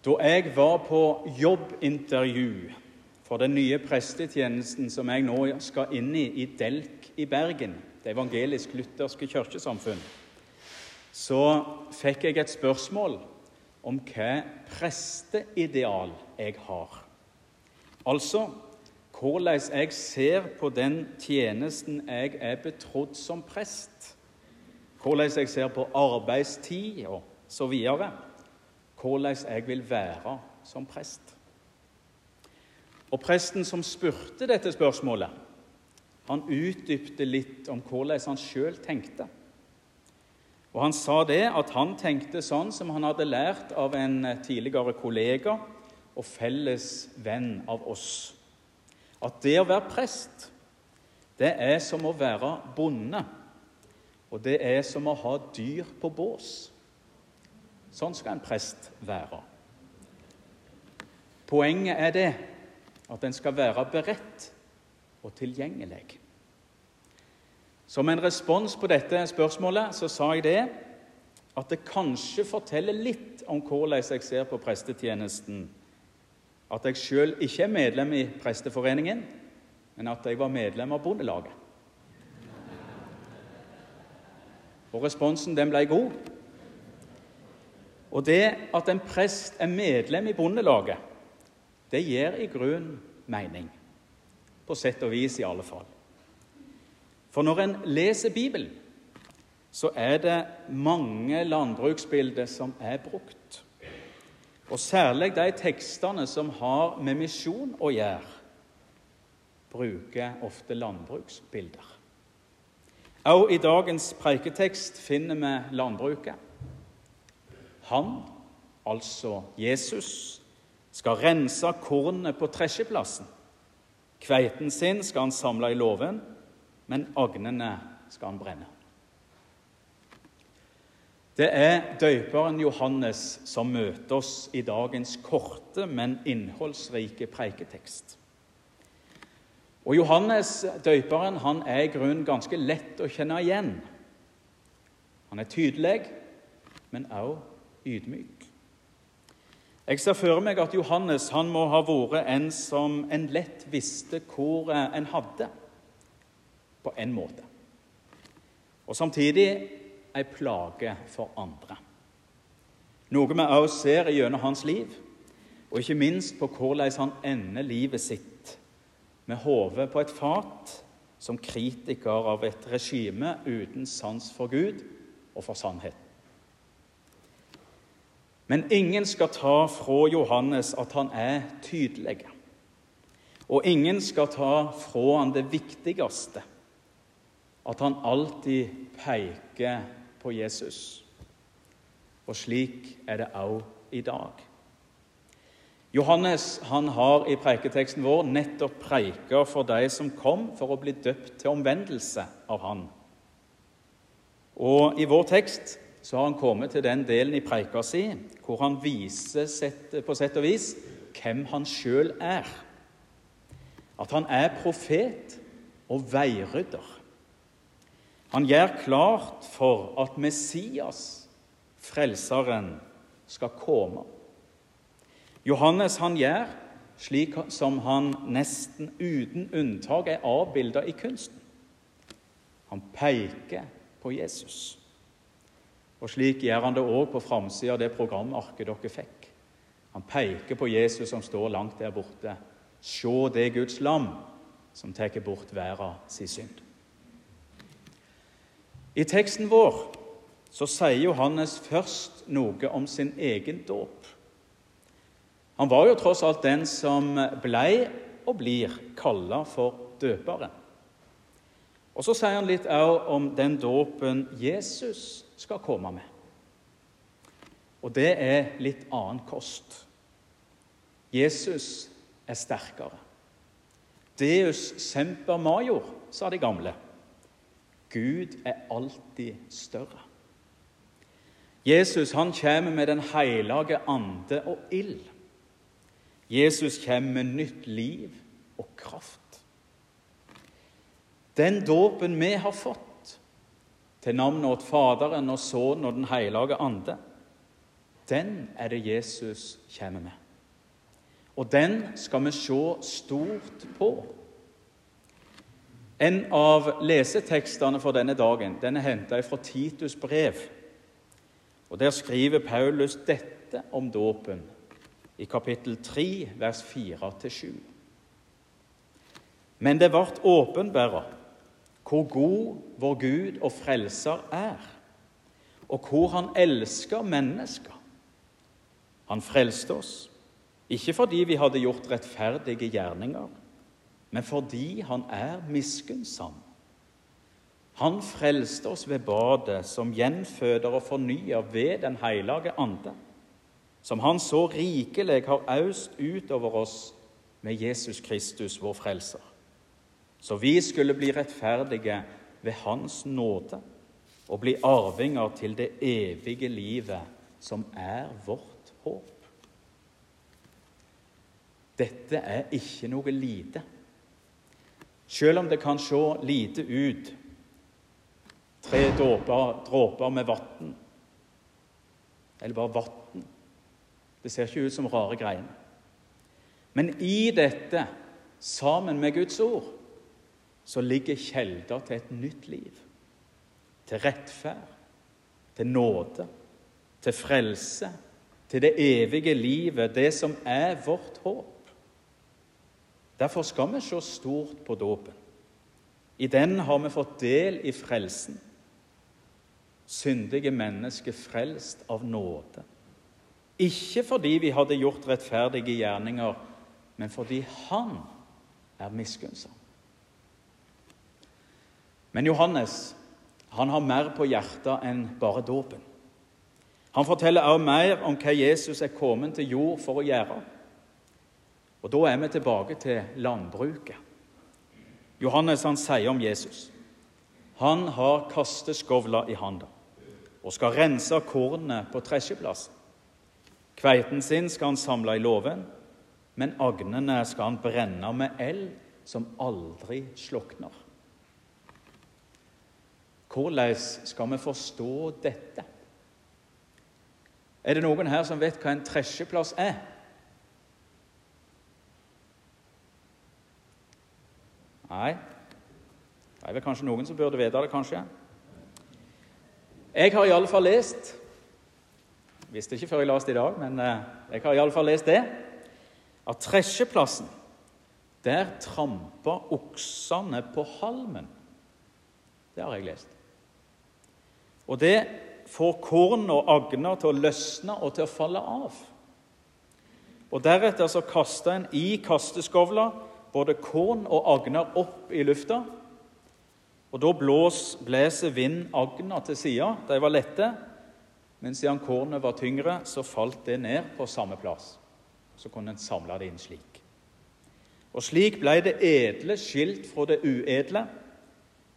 Da jeg var på jobbintervju for den nye prestetjenesten som jeg nå skal inn i i Delk i Bergen, det evangelisk-lutherske kirkesamfunn, så fikk jeg et spørsmål om hva presteideal jeg har. Altså hvordan jeg ser på den tjenesten jeg er betrodd som prest. Hvordan jeg ser på arbeidstid og så videre hvordan jeg vil være som prest. Og Presten som spurte dette spørsmålet, han utdypte litt om hvordan han sjøl tenkte. Og Han sa det at han tenkte sånn som han hadde lært av en tidligere kollega og felles venn av oss. At det å være prest, det er som å være bonde. Og det er som å ha dyr på bås. Sånn skal en prest være. Poenget er det at en skal være beredt og tilgjengelig. Som en respons på dette spørsmålet så sa jeg det at det kanskje forteller litt om hvordan jeg ser på prestetjenesten. At jeg sjøl ikke er medlem i Presteforeningen, men at jeg var medlem av Bondelaget. Og responsen den ble god. Og det at en prest er medlem i Bondelaget, det gir i grunn mening. På sett og vis, i alle fall. For når en leser Bibelen, så er det mange landbruksbilder som er brukt. Og særlig de tekstene som har med misjon å gjøre, bruker ofte landbruksbilder. Også i dagens preiketekst finner vi landbruket. Han, altså Jesus, skal rense kornet på tresjeplassen. Kveiten sin skal han samle i låven, men agnene skal han brenne. Det er døperen Johannes som møter oss i dagens korte, men innholdsrike preiketekst. Og Johannes, døperen, han er i grunnen ganske lett å kjenne igjen. Han er tydelig, men også ydmyk. Jeg ser for meg at Johannes han må ha vært en som en lett visste hvor eh, en hadde, på en måte. Og samtidig ei plage for andre. Noe vi òg ser gjennom hans liv, og ikke minst på hvordan han ender livet sitt med hodet på et fat som kritiker av et regime uten sans for Gud og for sannheten. Men ingen skal ta fra Johannes at han er tydelig. Og ingen skal ta fra han det viktigste, at han alltid peker på Jesus. Og slik er det òg i dag. Johannes han har i preiketeksten vår nettopp preika for de som kom for å bli døpt til omvendelse av han. Og i vår tekst så har han kommet til den delen i preika si hvor han viser sett, på sett og vis hvem han sjøl er. At han er profet og veirydder. Han gjør klart for at Messias, frelseren, skal komme. Johannes han gjør slik som han nesten uten unntak er avbilda i kunsten. Han peker på Jesus. Og slik gjør han det òg på framsida av det programarket dere fikk. Han peker på Jesus som står langt der borte. Se det Guds lam som tar bort verda sin synd. I teksten vår så sier Johannes først noe om sin egen dåp. Han var jo tross alt den som blei og blir kalla for døperen. Og så sier han litt òg om den dåpen Jesus skal komme med. Og det er litt annen kost. Jesus er sterkere. Deus semper major, sa de gamle. Gud er alltid større. Jesus han kommer med Den hellige ande og ild. Jesus kommer med nytt liv og kraft. Den dåpen vi har fått, til navnet åt Faderen og Sønnen og Den hellige ande. den er det Jesus kommer med. Og den skal vi se stort på. En av lesetekstene for denne dagen den er henta fra Titus brev. Og Der skriver Paulus dette om dåpen i kapittel 3, vers 4-7. Men det ble åpenbæra hvor god vår Gud og Frelser er, og hvor Han elsker mennesker. Han frelste oss, ikke fordi vi hadde gjort rettferdige gjerninger, men fordi Han er miskunnsom. Han frelste oss ved badet, som gjenføder og fornyer ved Den hellige ande, som Han så rikelig har aust utover oss med Jesus Kristus, vår frelser så vi skulle bli rettferdige ved Hans nåde og bli arvinger til det evige livet, som er vårt håp. Dette er ikke noe lite. Selv om det kan se lite ut tre dråper, dråper med vann, eller bare vann Det ser ikke ut som rare greiene. Men i dette, sammen med Guds ord, så ligger kjelder til et nytt liv. Til rettferd, til nåde, til frelse, til det evige livet, det som er vårt håp. Derfor skal vi se stort på dåpen. I den har vi fått del i frelsen. Syndige mennesker frelst av nåde. Ikke fordi vi hadde gjort rettferdige gjerninger, men fordi Han er miskunnsom. Men Johannes han har mer på hjertet enn bare dåpen. Han forteller også mer om hva Jesus er kommet til jord for å gjøre. Og Da er vi tilbake til landbruket. Johannes han sier om Jesus han har kasteskovla i handa og skal rense kornet på tresjeplassen. Kveiten sin skal han samle i låven, men agnene skal han brenne med eld som aldri slukner. Hvordan skal vi forstå dette? Er det noen her som vet hva en tresjeplass er? Nei. Det er vel kanskje noen som burde vite det, kanskje. Jeg har i alle fall lest Visste ikke før jeg leste i dag, men eh, jeg har i alle fall lest det. At tresjeplassen, der trampa oksene på halmen. Det har jeg lest. Og det får korn og agner til å løsne og til å falle av. Og Deretter så kaster en i kasteskovla både korn og agner opp i lufta. Og Da blås, blåser vind agner til sida. De var lette. Men siden kornet var tyngre, så falt det ned på samme plass. Så kunne en samle det inn slik. Og Slik ble det edle skilt fra det uedle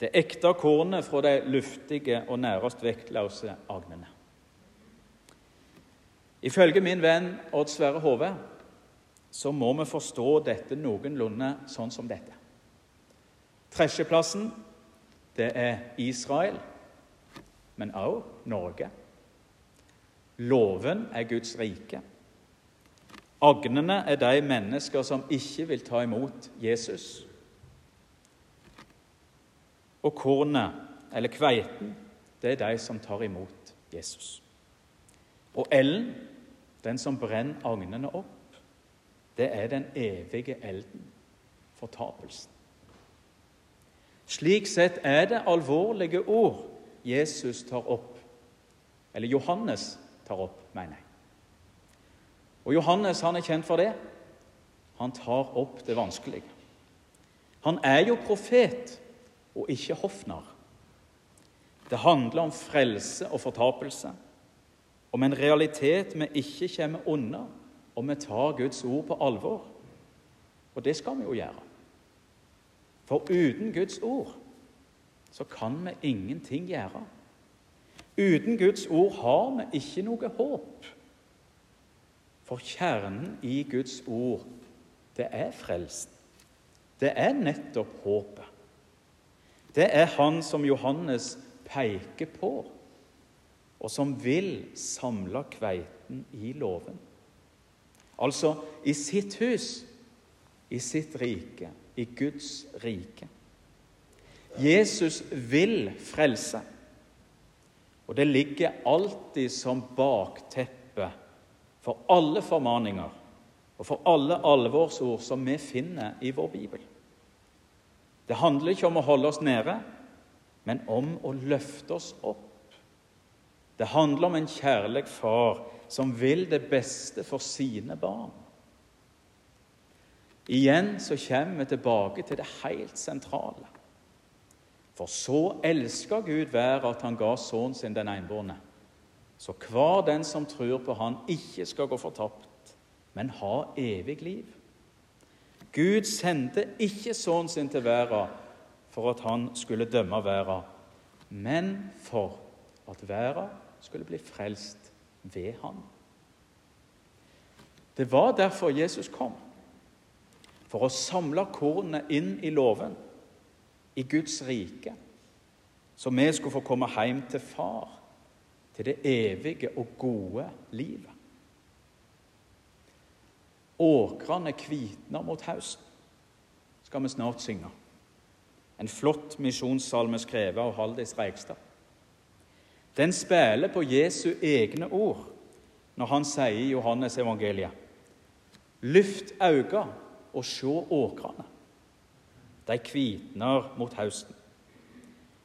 det ekte kornet fra de luftige og nærest vektløse agnene. Ifølge min venn Odd Sverre Hove så må vi forstå dette noenlunde sånn som dette. Tresjeplassen, det er Israel, men også Norge. Låven er Guds rike. Agnene er de mennesker som ikke vil ta imot Jesus. Og kornet, eller kveiten, det er de som tar imot Jesus. Og elden, den som brenner agnene opp, det er den evige elden, fortapelsen. Slik sett er det alvorlige ord Jesus tar opp, eller Johannes tar opp, mener jeg. Og Johannes han er kjent for det. Han tar opp det vanskelige. Han er jo profet, og ikke hoffnarr. Det handler om frelse og fortapelse, om en realitet vi ikke kommer unna om vi tar Guds ord på alvor. Og det skal vi jo gjøre. For uten Guds ord så kan vi ingenting gjøre. Uten Guds ord har vi ikke noe håp. For kjernen i Guds ord, det er frelsen. Det er nettopp håpet det er han som Johannes peker på. og som vil samle kveiten i låven. Altså i sitt hus, i sitt rike, i Guds rike. Jesus vil frelse, og det ligger alltid som bakteppe for alle formaninger og for alle alvorsord som vi finner i vår bibel. Det handler ikke om å holde oss nede, men om å løfte oss opp. Det handler om en kjærlig far som vil det beste for sine barn. Igjen så kommer vi tilbake til det helt sentrale. For så elsker Gud været at han ga sønnen sin den enbårne. Så hver den som tror på Han, ikke skal gå fortapt, men ha evig liv. Gud sendte ikke sønnen sin til verden for at han skulle dømme verden, men for at verden skulle bli frelst ved ham. Det var derfor Jesus kom. For å samle kornet inn i låven, i Guds rike, så vi skulle få komme hjem til Far, til det evige og gode livet. Åkrene kvitner mot høsten, skal vi snart synge. En flott misjonssalme skrevet av Haldis Reigstad. Den spiller på Jesu egne ord når han sier i Johannes evangeliet Lyft auga og sjå åkrene. De kvitner mot høsten.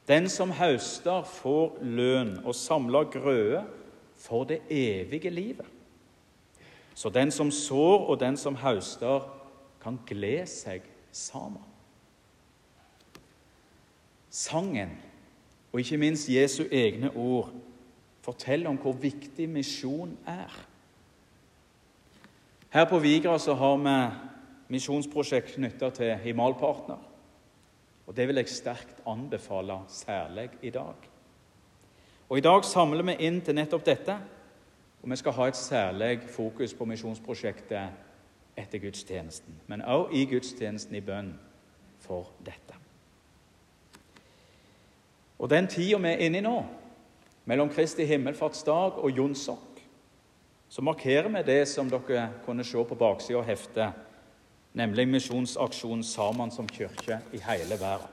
Den som høster, får lønn, og samler grøde for det evige livet. Så den som sår, og den som høster, kan glede seg sammen. Sangen, og ikke minst Jesu egne ord, forteller om hvor viktig misjon er. Her på Vigra så har vi misjonsprosjekt knytta til Himalpartner. Og Det vil jeg sterkt anbefale, særlig i dag. Og I dag samler vi inn til nettopp dette, og vi skal ha et særlig fokus på misjonsprosjektet etter gudstjenesten, men også i gudstjenesten i bønn for dette. Og den tida vi er inne i nå, mellom Kristi himmelfartsdag og Jonsok, så markerer vi det som dere kunne se på baksida av heftet, nemlig misjonsaksjonen 'Sammen som kirke' i hele verden.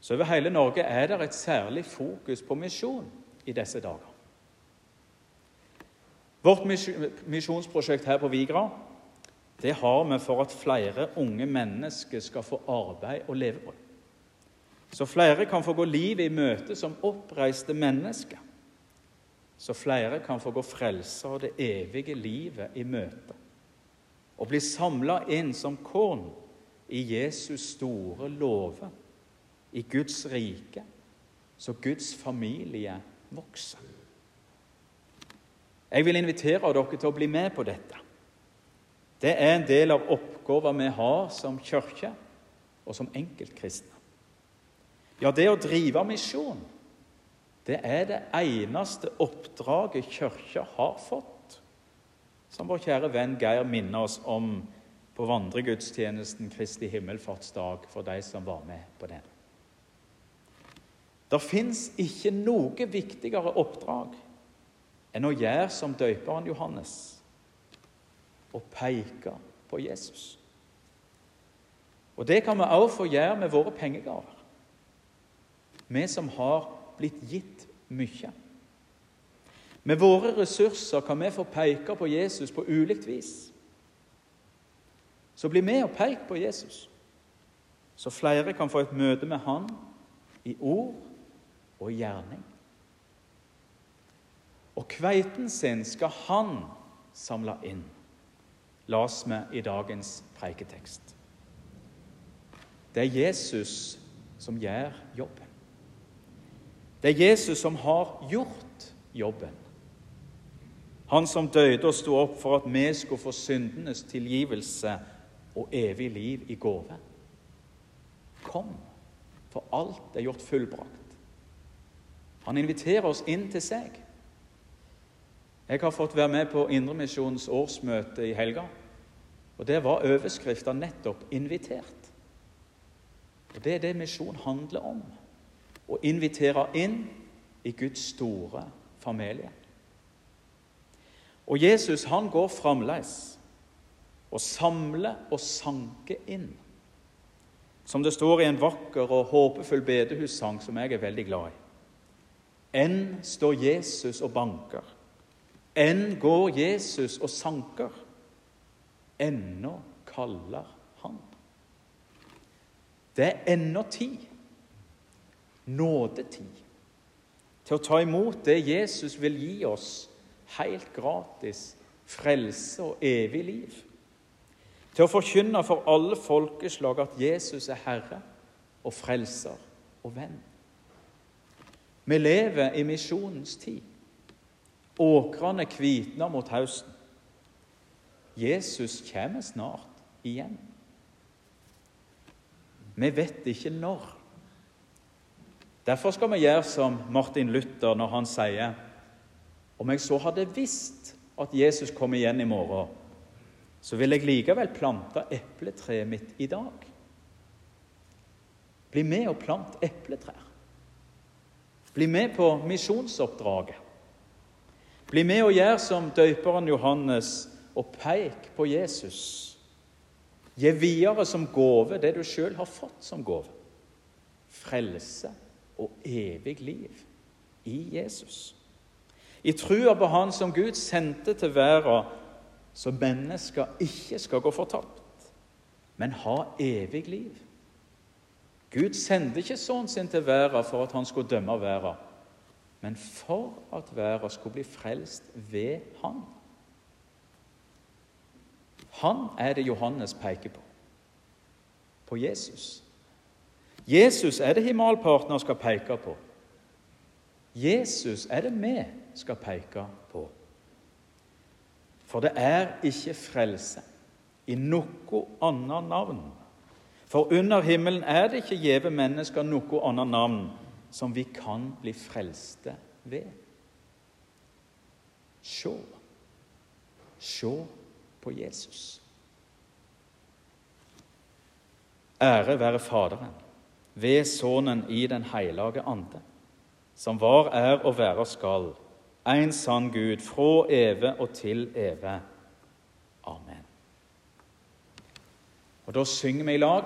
Så over hele Norge er det et særlig fokus på misjon i disse dager. Vårt misjonsprosjekt her på Vigra det har vi for at flere unge mennesker skal få arbeid og levebrød så flere kan få gå livet i møte som oppreiste mennesker. Så flere kan få gå frelsa og det evige livet i møte. Og bli samla inn som korn i Jesus store låve, i Guds rike, så Guds familie vokser. Jeg vil invitere dere til å bli med på dette. Det er en del av oppgaven vi har som kirke og som enkeltkristne. Ja, det å drive misjon, det er det eneste oppdraget Kirka har fått, som vår kjære venn Geir minner oss om på vandregudstjenesten Kristi himmelfartsdag for de som var med på den. Det fins ikke noe viktigere oppdrag enn å gjøre som døperen Johannes og peke på Jesus. Og Det kan vi også få gjøre med våre pengegaver vi som har blitt gitt mye. Med våre ressurser kan vi få peke på Jesus på ulikt vis. Så bli med og pek på Jesus, så flere kan få et møte med Han i ord og gjerning. Og kveiten sin skal han samle inn, las med i dagens preiketekst. Det er Jesus som gjør jobben. Det er Jesus som har gjort jobben. Han som døde og sto opp for at vi skulle få syndenes tilgivelse og evig liv i gave. Kom, for alt er gjort fullbrakt. Han inviterer oss inn til seg. Jeg har fått være med på Indremisjonens årsmøte i helga. Og Der var overskrifta nettopp 'invitert'. Og Det er det misjon handler om Å invitere inn i Guds store familie. Og Jesus han går fremdeles og samler og sanker inn. Som det står i en vakker og håpefull bedehussang som jeg er veldig glad i. Enn står Jesus og banker. Enn går Jesus og sanker. Ennå kaller han. Det er ennå tid, nådetid, til å ta imot det Jesus vil gi oss helt gratis, frelse og evig liv. Til å forkynne for alle folkeslag at Jesus er Herre og Frelser og venn. Vi lever i misjonens tid. Åkrene kvitner mot høsten. Jesus kommer snart igjen. Vi vet ikke når. Derfor skal vi gjøre som Martin Luther når han sier om jeg så hadde visst at Jesus kom igjen i morgen, så vil jeg likevel plante epletreet mitt i dag. Bli med og plant epletrær. Bli med på misjonsoppdraget. Bli med og gjør som døperen Johannes og peik på Jesus. Gi videre som gave det du sjøl har fått som gave. Frelse og evig liv i Jesus. I trua på Han som Gud sendte til verden, så mennesker ikke skal gå fortapt, men ha evig liv. Gud sendte ikke sønnen sin til verden for at han skulle dømme verden, men for at verden skulle bli frelst ved Han. Han er det Johannes peker på. På Jesus. Jesus er det himmelpartner skal peke på. Jesus er det vi skal peke på. For det er ikke frelse i noe annet navn. For under himmelen er det ikke gjeve mennesker noe annet navn som vi kan bli frelste ved. Se. Se på Jesus. Ære være Faderen, ved Sønnen i Den hellige ande, som var, er og være skal, en sann Gud, fra eve og til eve. Amen. Og Da synger vi i lag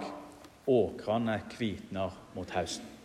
'Åkrene kvitner mot høsten'.